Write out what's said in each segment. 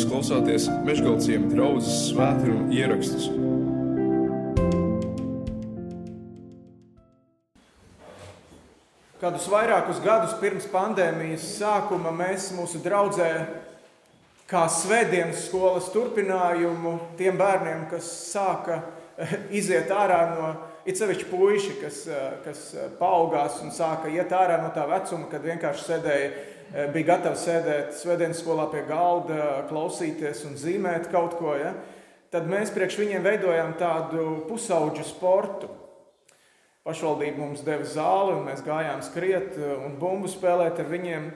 Jūs klausāties Meškāļu draugas svētkrājuma ierakstus. Kādus vairākus gadus pirms pandēmijas sākuma mēs mūsu draudzē, kā svētdienas skolas turpinājumu, tiem bērniem, kas sāka iziet ārā no it sevišķi puiši, kas, kas paaugās un sāka iet ārā no tā vecuma, kad vienkārši sēdēja Eh, bija gatavs sēdēt svētdienas skolā pie galda, klausīties un zīmēt kaut ko, ja? tad mēs priekš viņiem veidojām tādu pusauģu sportu. Pašvaldība mums deva zāli, un mēs gājām skriet eh, un bumbu spēlēt ar viņiem.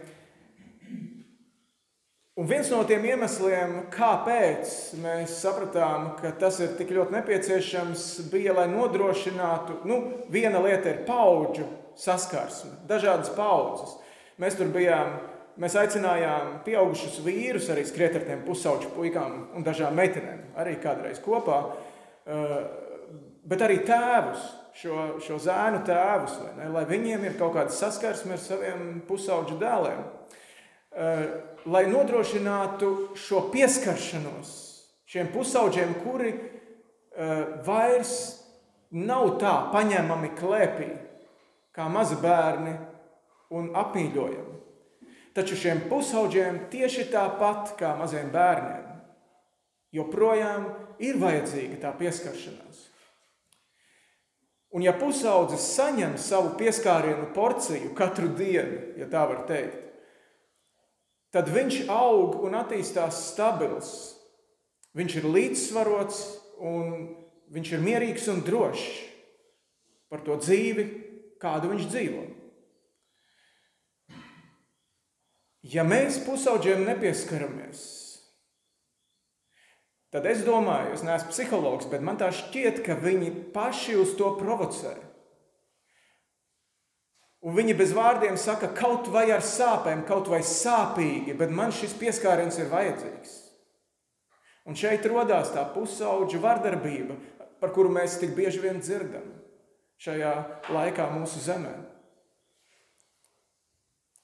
Un viens no tiem iemesliem, kāpēc mēs sapratām, ka tas ir tik ļoti nepieciešams, bija, lai nodrošinātu, nu, viena lieta ir paudžu saskarsme, dažādas paudzes. Mēs tur bijām, mēs aicinājām pieaugušus vīrus arī skriet ar tiem pusauģu puikām un dažām meitenēm, arī kādreiz kopā, eh, bet arī tēvus, šo, šo zēnu tēvus, ne, lai viņiem ir kaut kāda saskarsme ar saviem pusauģu dēliem, eh, lai nodrošinātu šo pieskaršanos šiem pusauģiem, kuri eh, vairs nav tā paņemami klēpī, kā mazi bērni un apmīļojami. Taču šiem pusauģiem tieši tāpat kā maziem bērniem, joprojām ir vajadzīga tā pieskaršanās. Un ja pusaudzis saņem savu pieskārienu porciju katru dienu, ja tā var teikt, tad viņš aug un attīstās stabils. Viņš ir līdzsvarots un viņš ir mierīgs un drošs par to dzīvi, kādu viņš dzīvo. Ja mēs pusauģiem nepieskaramies, tad es domāju, es neesmu psihologs, bet man tā šķiet, ka viņi paši uz to provocē. Un viņi bez vārdiem saka, kaut vai ar sāpēm, kaut vai sāpīgi, bet man šis pieskāriens ir vajadzīgs. Un šeit radās tā pusauģa vardarbība, par kuru mēs tik bieži vien dzirdam šajā laikā mūsu zemē.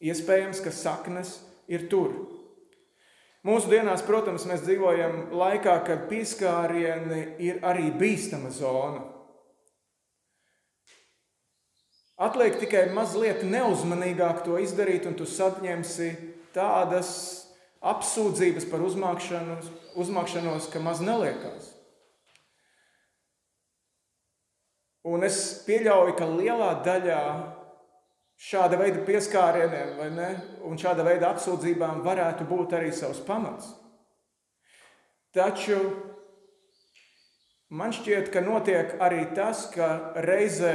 Iespējams, ka saknes ir tur. Mūsu dienās, protams, mēs dzīvojam laikā, kad pieskārieni ir arī bīstama zona. Atliek tikai mazliet neuzmanīgāk to izdarīt, un tu saņemsi tādas apsūdzības par uzmākšanos, uzmākšanos ka maz neliekās. Un es pieļauju, ka lielā daļā šāda veida pieskārieniem ne, un šāda veida apsūdzībām varētu būt arī savs pamats. Taču man šķiet, ka notiek arī tas, ka reizē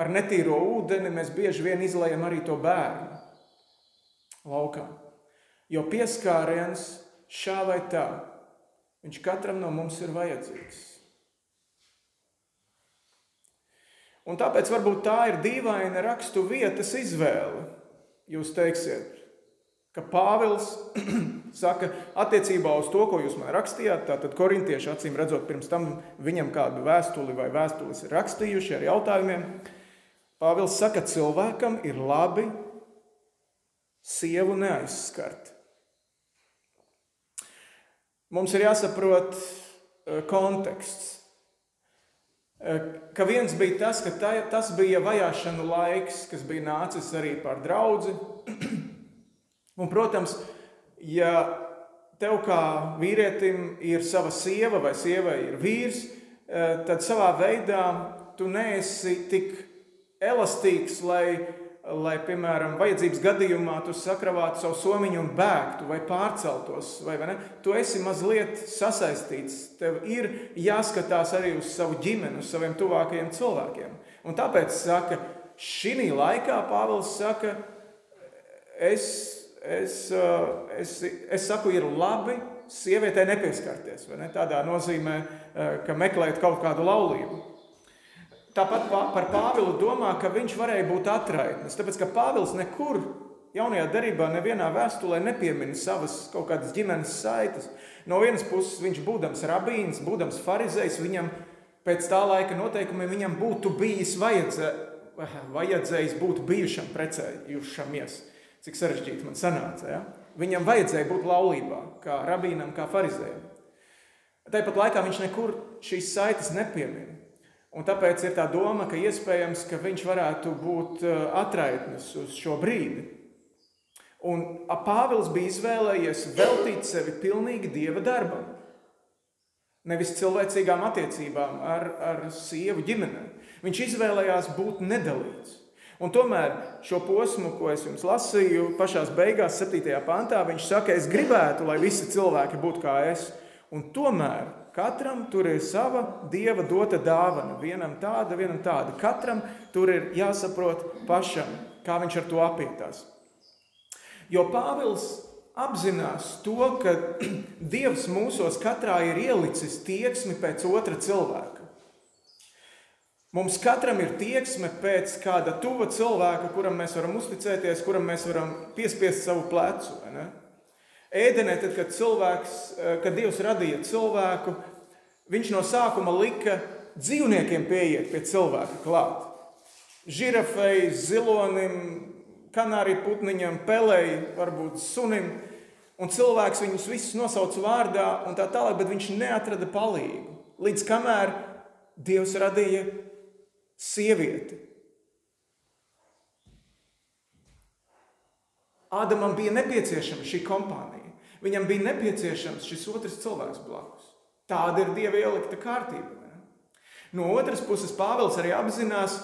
ar netīro ūdeni mēs bieži vien izlējam arī to bērnu laukā. Jo pieskāriens šā vai tā, viņš katram no mums ir vajadzīgs. Un tāpēc varbūt tā ir dīvaina rakstu vietas izvēle. Jūs teiksiet, ka Pāvils saka, attiecībā uz to, ko jūs man rakstījāt, tātad korintieši acīm redzot, pirms tam viņam kādu vēstuli vai vēstules ir rakstījuši ar jautājumiem. Pāvils saka, cilvēkam ir labi sievu neaizskart. Mums ir jāsaprot eh, konteksts. Eh, ka viens bija tas, ka tā, tas bija vajāšanu laiks, kas bija nācis arī par draugu. Un, protams, ja tev kā vīrietim ir sava sieva vai sieva ir vīrs, eh, tad savā veidā tu neesi tik elastīgs, lai lai, piemēram, vajadzības gadījumā tu sakravātu savu somiņu un bēgtu vai pārceltos, vai, vai ne? Tu esi mazliet sasaistīts. Tev ir jāskatās arī uz savu ģimeni, uz saviem tuvākajiem cilvēkiem. Un tāpēc saka, šī laikā Pāvils saka, es, es, es, es saku, ir labi sievietei nepieskarties. Ne? Tādā nozīmē, ka meklēt kaut kādu laulību. Tāpat par Pāvilu domā, ka viņš varēja būt atraitnis. Tāpēc, ka Pāvils nekur jaunajā darbā, nevienā vēstulē nepiemina savas kaut kādas ģimenes saites. No vienas puses, viņš būdams rabīns, būdams farizējs, viņam pēc tā laika noteikumiem viņam būtu bijis vajadzē, vajadzējis būt bijušam precējušamies. Cik sarežģīti man sanāca. Ja? Viņam vajadzēja būt laulībā, kā rabīnam, kā farizējam. Tāpat laikā viņš nekur šīs saites nepiemina. Un tāpēc ir tā doma, ka iespējams, ka viņš varētu būt uh, atraitnis uz šo brīdi. Un Pāvils bija izvēlējies veltīt sevi pilnīgi dieva darbam. Nevis cilvēcīgām attiecībām ar, ar sievu ģimenē. Viņš izvēlējās būt nedalīts. Un tomēr šo posmu, ko es jums lasīju, pašā beigās, 7. pantā, viņš saka, es gribētu, lai visi cilvēki būtu kā es. Un tomēr katram tur ir sava dieva dota dāvana. Vienam tāda, vienam tāda. Katram tur ir jāsaprot pašam, kā viņš ar to apietās. Jo Pāvils apzinās to, ka Dievs mūsos katrā ir ielicis tieksmi pēc otra cilvēka. Mums katram ir tieksme pēc kāda tuva cilvēka, kuram mēs varam uzticēties, kuram mēs varam piespiest savu plecu. Ēdenē, tad, kad, cilvēks, eh, kad Dievs radīja cilvēku, viņš no sākuma lika dzīvniekiem pieiet pie cilvēka klāt. Žirafei, zilonim, kanāriju putniņam, pelēji, varbūt sunim. Un cilvēks viņus visus nosauca vārdā un tā tālāk, bet viņš neatrada palīgu. Līdz kamēr Dievs radīja sievieti. Ādamam bija nepieciešama šī kompānija. Viņam bija nepieciešams šis otrs cilvēks blakus. Tāda ir Dieva ielikta kārtība. Ne? No otras puses, Pāvils arī apzinās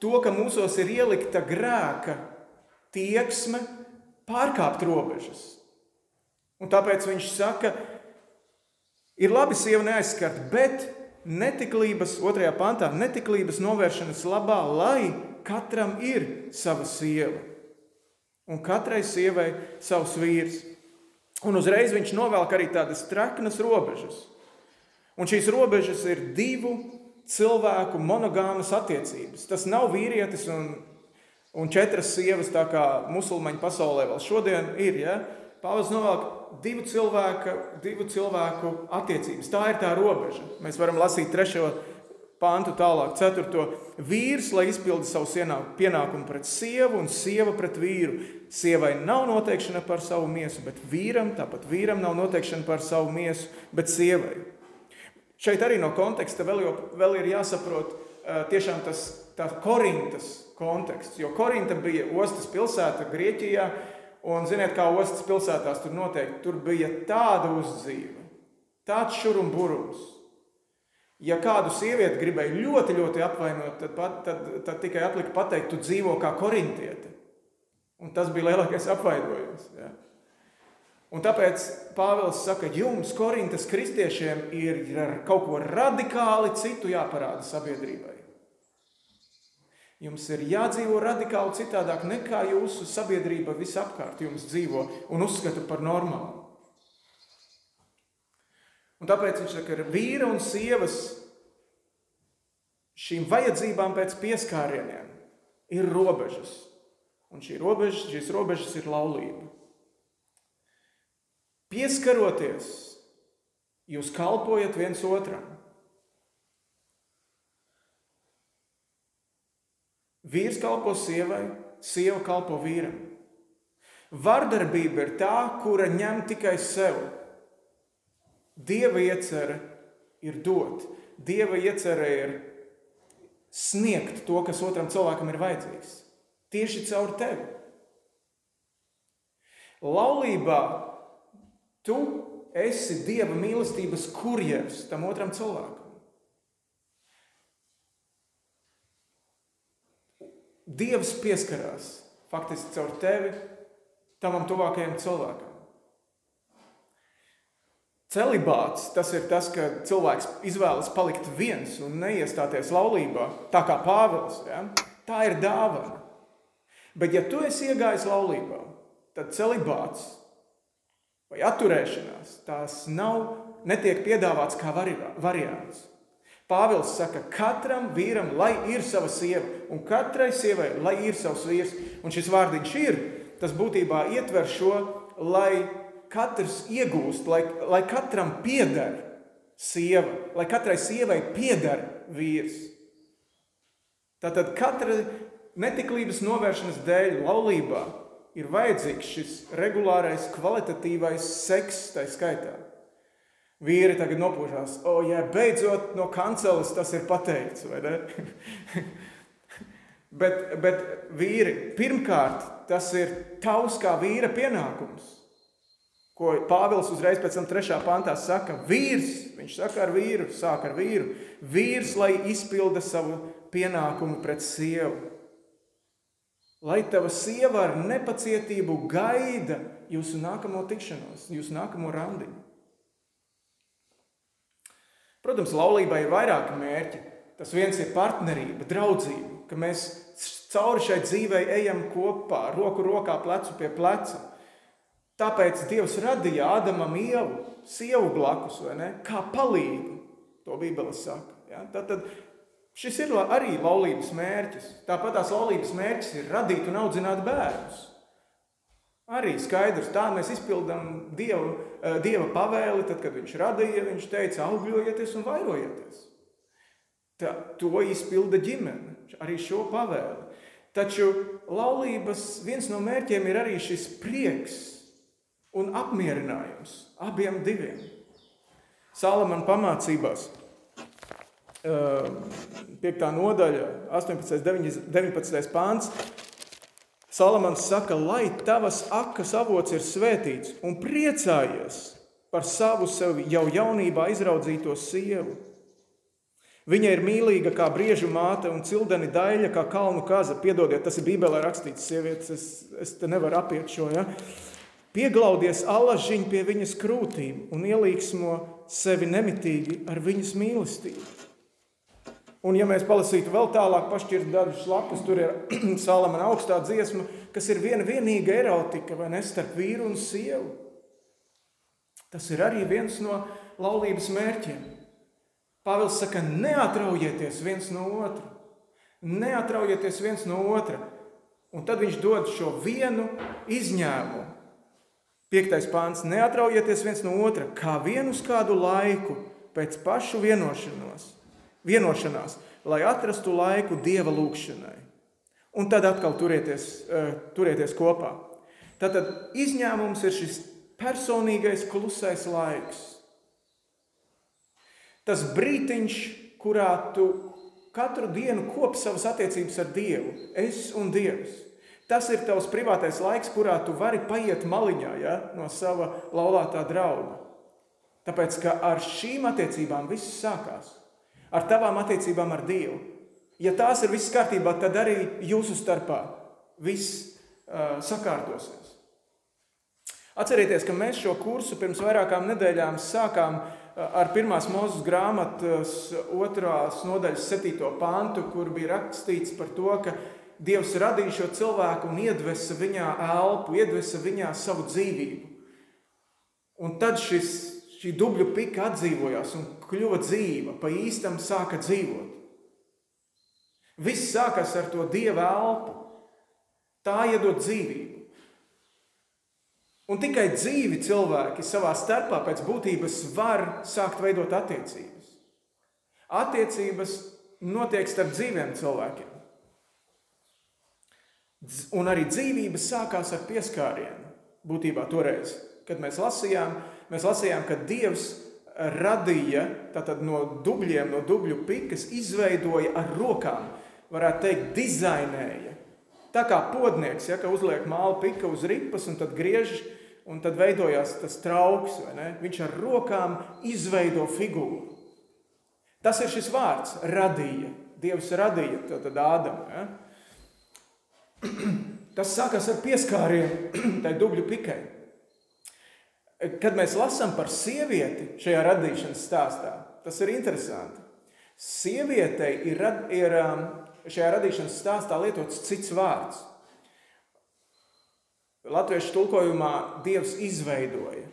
to, ka mūsos ir ielikta grēka tieksme pārkāpt robežas. Un tāpēc viņš saka, ir labi sievu neaizskart, bet netiklības, otrajā pantā, netiklības novēršanas labā, lai katram ir sava sieva. Un katrai sievai savs vīrs. Un uzreiz viņš novelk arī tādas traknas robežas. Un šīs robežas ir divu cilvēku monogāmas attiecības. Tas nav vīrietis un, un četras sievas, tā kā musulmaņu pasaulē vēl šodien ir. Ja? Pāvils novelk divu cilvēku, divu cilvēku attiecības. Tā ir tā robeža. Mēs varam lasīt trešo pāntu tālāk, ceturto. Vīrs, lai izpildi savu pienākumu pret sievu, un sieva pret vīru. Sievai nav noteikšana par savu miesu, bet vīram, tāpat vīram nav noteikšana par savu miesu, bet sievai. Šeit arī no konteksta vēl, jo, vēl ir jāsaprot tiešām tas Korintas konteksts, jo Korinta bija ostas pilsēta Grieķijā, Un ziniet, kā ostas pilsētās tur noteikti, tur bija tāda uzdzīve, tāds šurum burums. Ja kādu sievieti gribēja ļoti, ļoti apvainot, tad, pat, tad, tad tikai atlika pateikt, tu dzīvo kā korintiete. Un tas bija lielākais apvainojums. Ja? Un tāpēc Pāvils saka, jums, Korintas kristiešiem, ir kaut ko radikāli citu jāparāda sabiedrībai. Jums ir jādzīvo radikāli citādāk nekā jūsu sabiedrība visapkārt jums dzīvo un uzskata par normālu. Un tāpēc viņš saka, ka vīra un sievas šīm vajadzībām pēc pieskārieniem ir robežas. Un šī robežas, šīs robežas ir laulība. Pieskaroties, jūs kalpojat viens otram. Vīrs kalpo sievai, sieva kalpo vīram. Vardarbība ir tā, kura ņem tikai sev. Dieva iecerē ir dot, Dieva iecerē ir sniegt to, kas otram cilvēkam ir vajadzīgs. Tieši caur tevi. Laulībā tu esi Dieva mīlestības kurjers tam otram cilvēkam. Dievs pieskarās faktiski caur tevi, tavam tuvākajam cilvēkam. Celibāts tas ir tas, ka cilvēks izvēlas palikt viens un neiestāties laulībā, tā kā Pāvils. Ja? Tā ir dāvana. Bet, ja tu esi iegājis laulībā, tad celibāts vai atturēšanās tās nav, netiek piedāvāts kā variants. Pāvils saka, katram vīram, lai ir sava sieva, un katrai sievai, lai ir savs vīrs. Un šis vārdiņš ir, tas būtībā ietver šo, lai katrs iegūst, lai, lai katram pieder sieva, lai katrai sievai pieder vīrs. Tātad katra netiklības novēršanas dēļ laulībā ir vajadzīgs šis regulārais, kvalitatīvais seks, tā skaitā. Vīri tagad nopūšās, o, ja beidzot no kanceles tas ir pateikts, vai ne? bet, bet vīri, pirmkārt, tas ir tavs kā vīra pienākums. Ko Pāvils uzreiz pēc tam trešā pantā saka, vīrs, viņš saka ar vīru, sāk ar vīru, vīrs, lai izpilda savu pienākumu pret sievu. Lai tava sieva ar nepacietību gaida jūsu nākamo tikšanos, jūsu nākamo randiņu. Protams, laulībai ir vairāki mērķi. Tas viens ir partnerība, draudzība, ka mēs cauri šai dzīvei ejam kopā, roku rokā, plecu pie pleca. Tāpēc Dievs radīja Ādamam ievu, sievu blakus, vai ne? Kā palīgu. To Bībele saka. Ja? Tad, tad šis ir arī laulības mērķis. Tāpat tās laulības mērķis ir radīt un audzināt bērnus. Arī skaidrs, tā mēs izpildām Dievu, eh, Dieva pavēli, tad, kad Viņš radīja, Viņš teica, augļojieties un vairojieties. Tā, to izpilda ģimene, arī šo pavēli. Taču laulības viens no mērķiem ir arī šis prieks un apmierinājums abiem diviem. Salamana pamācībās, 5. nodaļa, 18. 19. pāns. Salamans saka, lai tavas akas avots ir svētīts un priecājies par savu sev jau jaunībā izraudzīto sievu Viņa ir mīlīga kā briežu māte un cildeni daļa kā kalnu kaza. Piedodiet, tas ir Bībelē rakstīts, sievietes, es, es te nevaru apiet šo. Ja? Pieglaudies alažiņu pie viņas krūtīm un ielīgsmo sevi nemitīgi ar viņas mīlestību. Un, ja mēs palasītu vēl tālāk, pašķirt dažus lapus, tur ir Salamana augstā dziesma, kas ir viena vienīga erotika, vai ne, starp vīru un sievu. Tas ir arī viens no laulības mērķiem. Pāvils saka, neatraujieties viens no otra. Neatraujieties viens no otra. Un tad viņš dod šo vienu izņēmumu. Piektais pāns - neatraujieties viens no otra, kā vienu uz kādu laiku, pēc pašu vienošanos, vienošanās, lai atrastu laiku dieva lūgšanai. Un tad atkal turieties, uh, turieties kopā. Tātad izņēmums ir šis personīgais klusais laiks Tas brītiņš, kurā tu katru dienu kopi savas attiecības ar Dievu, es un Dievs. Tas ir tavs privātais laiks, kurā tu vari paiet maliņā ja, no sava laulātā drauga. Tāpēc, ka ar šīm attiecībām viss sākās. Ar tavām attiecībām ar Dievu. Ja tās ir viss kārtībā, tad arī jūsu starpā viss uh, sakārtosies. Atcerieties, ka mēs šo kursu pirms vairākām nedēļām sākām uh, ar pirmās mūzes grāmatas otrās nodaļas septīto pantu, kur bija rakstīts par to, ka Dievs radīja šo cilvēku un iedvesa viņā elpu, iedvesa viņā savu dzīvību. Un tad šis, šī dubļu pika atdzīvojās un kļuva dzīva, pa īstam sāka dzīvot. Viss sākas ar to Dieva elpu. Tā iedod dzīvību. Un tikai dzīvi cilvēki savā starpā pēc būtības var sākt veidot attiecības. Attiecības notiek starp dzīviem cilvēkiem. Un arī dzīvība sākās ar pieskārienu. Būtībā toreiz, kad mēs lasījām, mēs lasījām, ka Dievs radīja no dubļiem, no dubļu pikas, izveidoja ar rokām, varētu teikt, dizainēja. Tā kā podnieks, ja, ka uzliek māla pika uz ripas un tad griež un tad veidojās tas trauks, viņš ar rokām izveido figūru. Tas ir šis vārds, radīja. Dievs radīja tad Ādamu. Ja? Tas sākās ar pieskārienu tai dubļu pikai. Kad mēs lasām par sievieti šajā radīšanas stāstā, tas ir interesanti. Sievietei ir, ir um, šajā radīšanas stāstā lietots cits vārds – Latviešu tulkojumā Dievs izveidoja.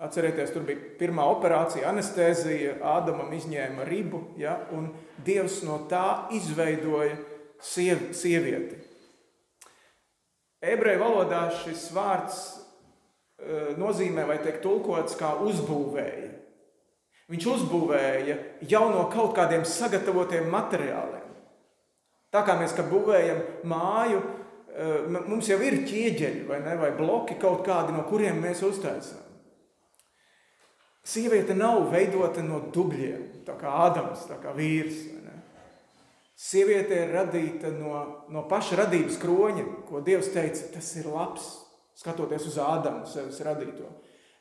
Atcerieties, tur bija pirmā operācija, anestezija, Ādamam izņēma ribu, ja, un Dievs no tā izveidoja siev, sievieti. Ebreju valodā šis vārds e, nozīmē, vai tiek tulkots kā uzbūvēja. Viņš uzbūvēja jau no kaut kādiem sagatavotiem materiāliem. Tā kā mēs, būvējam māju, mums jau ir ķieģeļi vai, ne, vai bloki kaut kādi, no kuriem mēs uztaisām. Sieviete nav veidota no dubļiem, tā kā Ādams, tā kā vīrs. Sieviete ir radīta no, no paša radības kroņa, ko Dievs teica, tas ir labs, skatoties uz Ādamu, sevis radīto.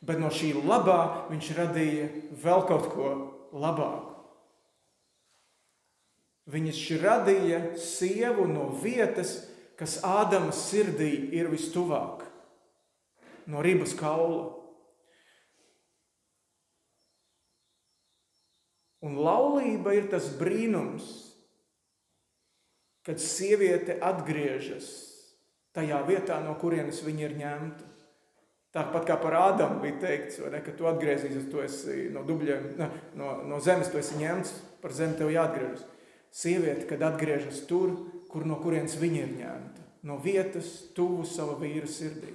Bet no šī labā viņš radīja vēl kaut ko labāku. Viņš radīja sievu no vietas, kas Ādama sirdī ir vistuvāk, no ribas kaula. Un laulība ir tas brīnums, kad sieviete atgriežas tajā vietā, no kurienes viņa ir ņemta. Tāpat kā par Ādamu bija teikts, ne, ka tu atgriezīsies, tu esi no dubļiem, ne, no, no zemes, tu esi ņemts, par zemi tev jāatgriežas. Sieviete, kad atgriežas tur, kur no kurienes viņa ir ņemta, no vietas tuvu sava vīra sirdī.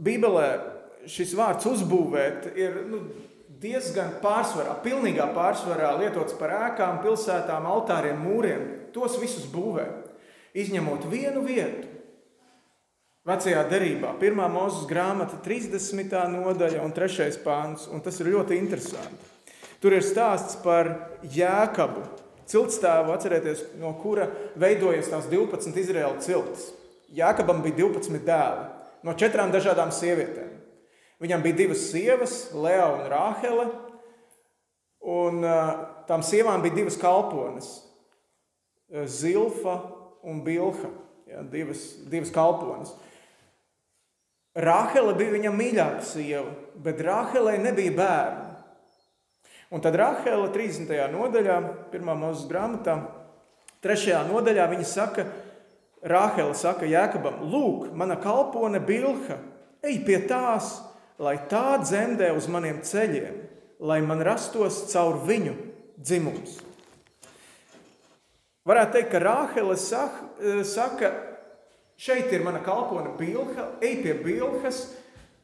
Bībelē šis vārds uzbūvēt ir nu, diezgan pārsvarā, pilnīgā pārsvarā lietots par ēkām, pilsētām, altāriem, mūriem. Tos visus būvē, izņemot vienu vietu. Vecajā derībā, 1. mūzes grāmata, 30. nodaļa un 3. pāns, un tas ir ļoti interesanti. Tur ir stāsts par jēkabu, ciltstāvu, atcerieties, no kura veidojas tās 12 Izraēla ciltis. Jēkabam bija 12 dēli no četrām dažādām sievietēm. Viņam bija divas sievas, Lea un Rāhele, un tām sievām bija divas kalpones - Zilfa un Bilha. Ja, divas, divas kalpones. Rāhele bija viņa mīļākā sieva, bet Rāhelei nebija bērnu. Un tad Rāhele 30. nodaļā, 1. mūzes grāmatā, 3. nodaļā viņa saka, Rāhele saka Jēkabam, lūk, mana kalpone Bilha, ej pie tās, lai tā dzemdē uz maniem ceļiem, lai man rastos caur viņu dzimums. Varētu teikt, ka Rāhele saka, saka, šeit ir mana kalpone Bilha, ej pie Bilhas,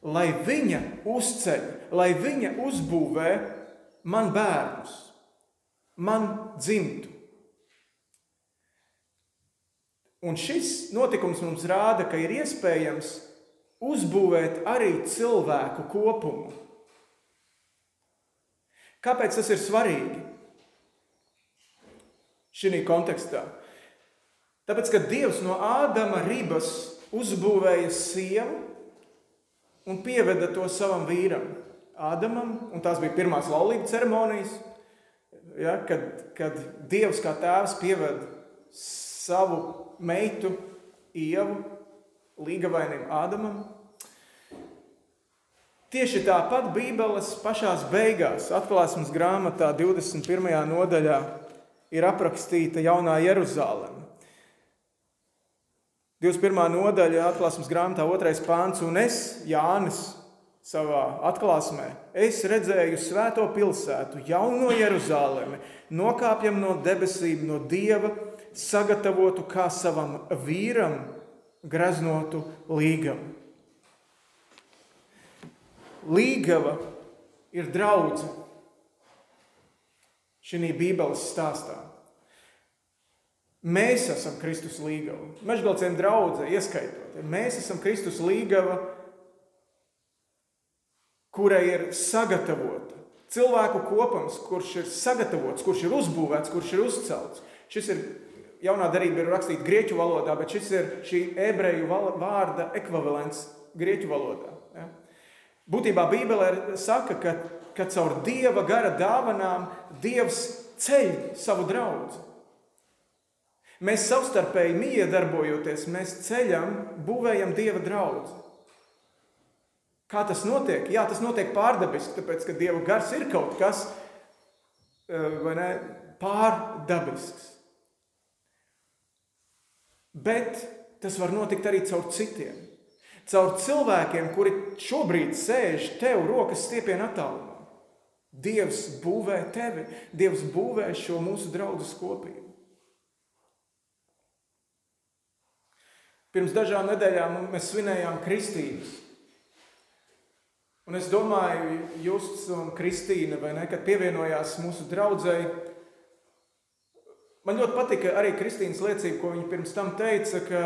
lai viņa uzceļ, lai viņa uzbūvē man bērnus, man dzimtu. Un šis notikums mums rāda, ka ir iespējams uzbūvēt arī cilvēku kopumu. Kāpēc tas ir svarīgi šī kontekstā? Tāpēc, ka Dievs no Ādama ribas uzbūvēja sievu un pieveda to savam vīram, Ādamam, un tās bija pirmās laulības ceremonijas, ja, kad, kad Dievs kā tēvs pieveda savu meitu, ievu līgavainim Ādamam. Tieši tāpat Bībeles pašās beigās, atklāsmes grāmatā, 21. nodaļā, ir aprakstīta jaunā Jeruzaleme. 21. nodaļa, atklāsmes grāmatā, 2. pāns, un es, Jānis, savā atklāsmē, es redzēju svēto pilsētu, jauno Jeruzalemi, nokāpjam no debesīm, no dieva, sagatavotu kā savam vīram graznotu līgavu. Līgava ir draudzene šī Bībeles stāstā. Mēs esam Kristus līgava. Mežgalciem draudzē ieskaitot. Mēs esam Kristus līgava, kurai ir sagatavota. Cilvēku kopums, kurš ir sagatavots, kurš ir uzbūvēts, kurš ir uzcelts. Šis ir jaunā darība, ir rakstīta grieķu valodā, bet šis ir šī ebreju vārda ekvivalents grieķu valodā. Ja? Būtībā Bībelē saka, ka, ka caur Dieva gara dāvanām Dievs ceļ savu draugu. Mēs savstarpēji miedarbojoties, mēs ceļam, būvējam Dieva draugu. Kā tas notiek? Jā, tas notiek pārdabiski, tāpēc ka Dieva gars ir kaut kas eh, ne, pārdabisks. Bet tas var notikt arī caur citiem caur cilvēkiem, kuri šobrīd sēž tev rokas stiepienā attālumā. Dievs būvē tevi, Dievs būvē šo mūsu draugu kopību. Pirms dažām nedēļām mēs svinējām Kristīnas. Un es domāju, Justs un Kristīna, vai ne, kad pievienojās mūsu draudzēji, Man ļoti patika arī Kristīnas liecība, ko viņa pirms tam teica, ka,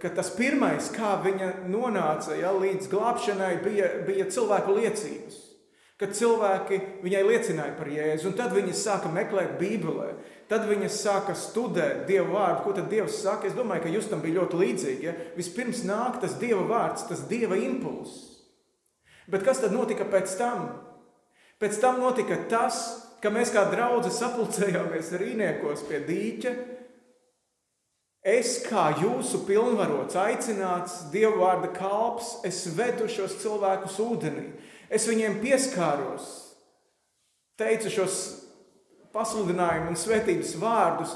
ka tas pirmais, kā viņa nonāca ja, līdz glābšanai, bija, bija cilvēku liecības. Kad cilvēki viņai liecināja par Jēzu, un tad viņi sāka meklēt Bībelē, tad viņi sāka studēt Dieva vārdu. Ko tad Dievs saka? Es domāju, ka jūs tam bija ļoti līdzīgi. Ja? Vispirms nāk tas Dieva vārds, tas Dieva impulss. Bet kas tad notika pēc tam? Pēc tam notika tas, ka mēs kā draugi sapulcējāmies rīniekos pie dīķa. Es kā jūsu pilnvarots, aicināts Dieva vārda kalps, es vedu šos cilvēkus ūdenī. Es viņiem pieskāros, teicu šos pasludinājumu un svētības vārdus.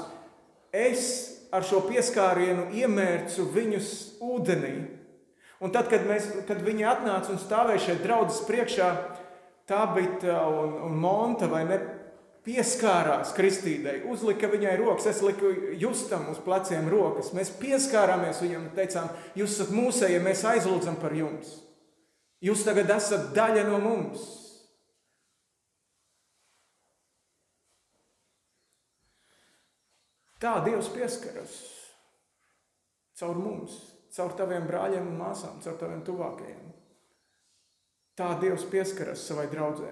Es ar šo pieskārienu iemērcu viņus ūdenī. Un tad, kad, mēs, kad viņi atnāca un stāvēja šeit draudzes priekšā, Tabita un, un Monta vai ne pieskārās kristīdei, uzlika viņai rokas, es liku justam uz pleciem rokas. Mēs pieskārāmies viņam un teicām, jūs esat mūsēji, mēs aizlūdzam par jums. Jūs tagad esat daļa no mums. Tā Dievs pieskaras caur mums, caur taviem brāļiem un māsām, caur taviem tuvākajiem. Tā Dievs pieskaras savai draudzē.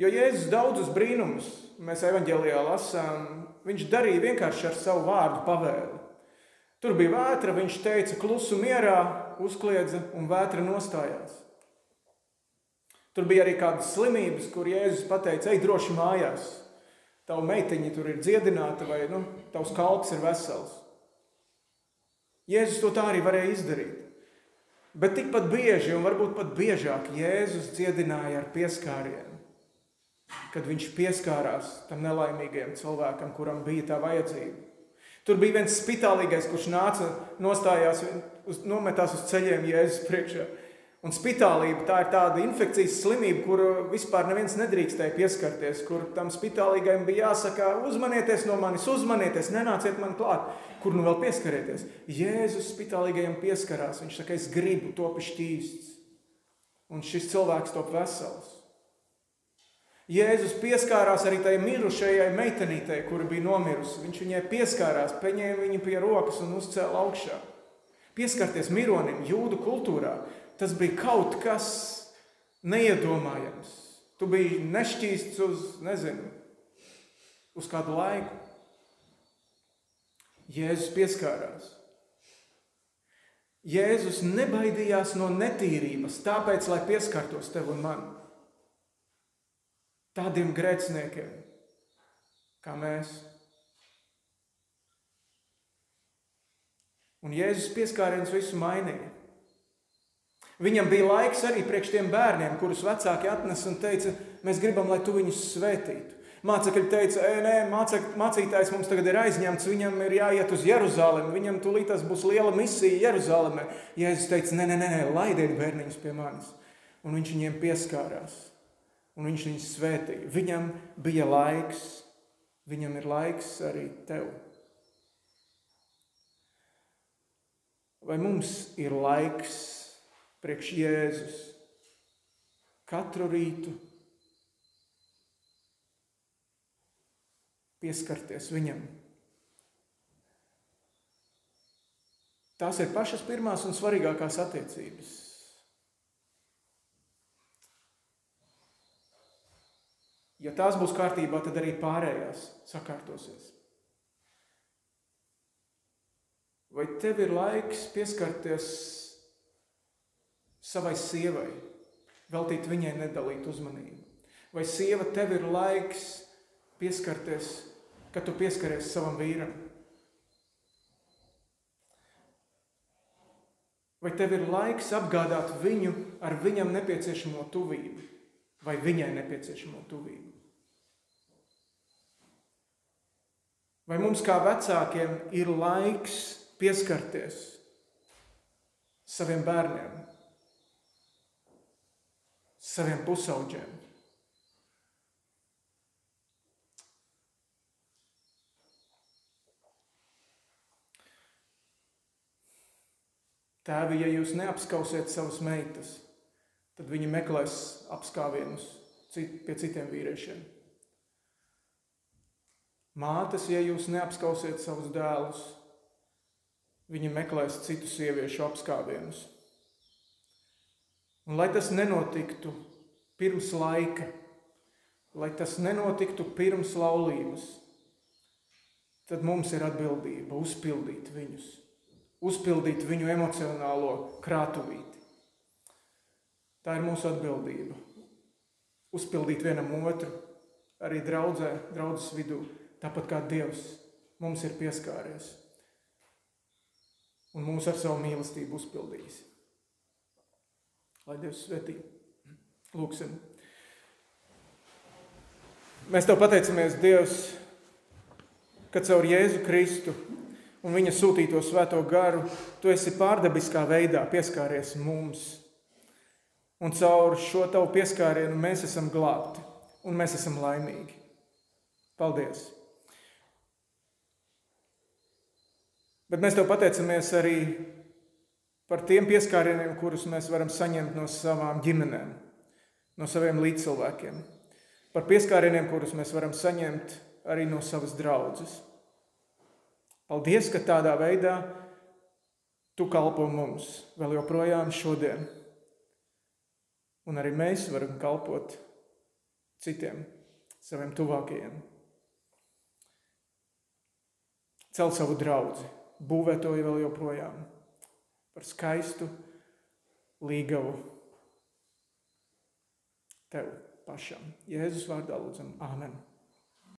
Jo Jēzus daudzus brīnumus mēs evanģēlijā lasām, viņš darīja vienkārši ar savu vārdu pavēli. Tur bija vētra, viņš teica, klusu mierā, uzkliedza un vētra nostājās. Tur bija arī kādas slimības, kur Jēzus pateica, ej droši mājās. Tava meitiņa tur ir dziedināta vai nu, tavs kalps ir vesels. Jēzus to tā arī varēja izdarīt. Bet tikpat bieži, un varbūt pat biežāk, Jēzus dziedināja ar pieskārienu. Kad viņš pieskārās tam nelaimīgajam cilvēkam, kuram bija tā vajadzība. Tur bija viens spitālīgais, kurš nāca, nostājās, uz, nometās uz ceļiem Jēzus priekšā. Un spitālība tā ir tāda infekcijas slimība, kuru vispār neviens nedrīkstēja pieskarties, kur tam spitālīgajam bija jāsaka, uzmanieties no manis, uzmanieties, nenāciet man klāt, kur nu vēl pieskarieties. Jēzus spitālīgajam pieskarās, viņš saka, es gribu to pišķīsts. Un šis cilvēks top vesels. Jēzus pieskārās arī tai mirušajai meitenītei, kura bija nomirusi. Viņš viņai pieskārās, paņēma viņu pie rokas un uzcēla augšā. Pieskarties mironim jūdu kultūrā tas bija kaut kas neiedomājams. Tu biji nešķīsts uz, nezinu, uz kādu laiku. Jēzus pieskārās. Jēzus nebaidījās no netīrības, tāpēc, lai pieskartos tev un man. Tādiem grēciniekiem, kā mēs. Un Jēzus pieskāriens visu mainīja. Viņam bija laiks arī priekš tiem bērniem, kurus vecāki atnesa un teica, mēs gribam, lai tu viņus svētītu. Mācekļi teica, e, nē, mācek, mācītājs mums tagad ir aizņemts, viņam ir jāiet uz Jeruzalemi, viņam tūlīt būs liela misija Jeruzalemē. Jēzus teica, nē, nē, nē, laidiet bērniņus pie manis. Un viņš viņiem pieskārās, un viņš viņus svētīja. Viņam bija laiks, viņam ir laiks arī tev. Vai mums ir laiks priekš Jēzus katru rītu pieskarties viņam. Tās ir pašas pirmās un svarīgākās attiecības. Ja tās būs kārtībā, tad arī pārējās sakārtosies. Vai tev ir laiks pieskarties savai sievai, veltīt viņai nedalīt uzmanību. Vai sieva tev ir laiks pieskarties, kad tu pieskaries savam vīram? Vai tev ir laiks apgādāt viņu ar viņam nepieciešamo tuvību vai viņai nepieciešamo tuvību? Vai mums kā vecākiem ir laiks pieskarties saviem bērniem, saviem pusauģiem. Tēvi, ja jūs neapskausiet savas meitas, tad viņi meklēs apskāvienus pie citiem vīriešiem. Mātes, ja jūs neapskausiet savus dēlus, viņi meklēs citu sieviešu apskāvienus. Un lai tas nenotiktu pirms laika, lai tas nenotiktu pirms laulības, tad mums ir atbildība uzpildīt viņus, uzpildīt viņu emocionālo krātuvīti. Tā ir mūsu atbildība. Uzpildīt vienam otru, arī draudzē, draudzes vidū tāpat kā Dievs mums ir pieskāries un mūs ar savu mīlestību uzpildījis. Lai Dievs svētī. Lūksim. Mēs Tev pateicamies, Dievs, ka caur Jēzu Kristu un viņa sūtīto svēto garu Tu esi pārdabiskā veidā pieskāries mums. Un caur šo Tavu pieskārienu mēs esam glābti un mēs esam laimīgi. Paldies! Bet mēs tev pateicamies arī par tiem pieskārieniem, kurus mēs varam saņemt no savām ģimenēm, no saviem līdzcilvēkiem. Par pieskārieniem, kurus mēs varam saņemt arī no savas draudzes. Paldies, ka tādā veidā tu kalpo mums vēl joprojām šodien. Un arī mēs varam kalpot citiem, saviem tuvākajiem. Cel savu draugu būvētoja vēl joprojām par skaistu līgavu tev pašam. Jēzus vārdā lūdzam, Āmen!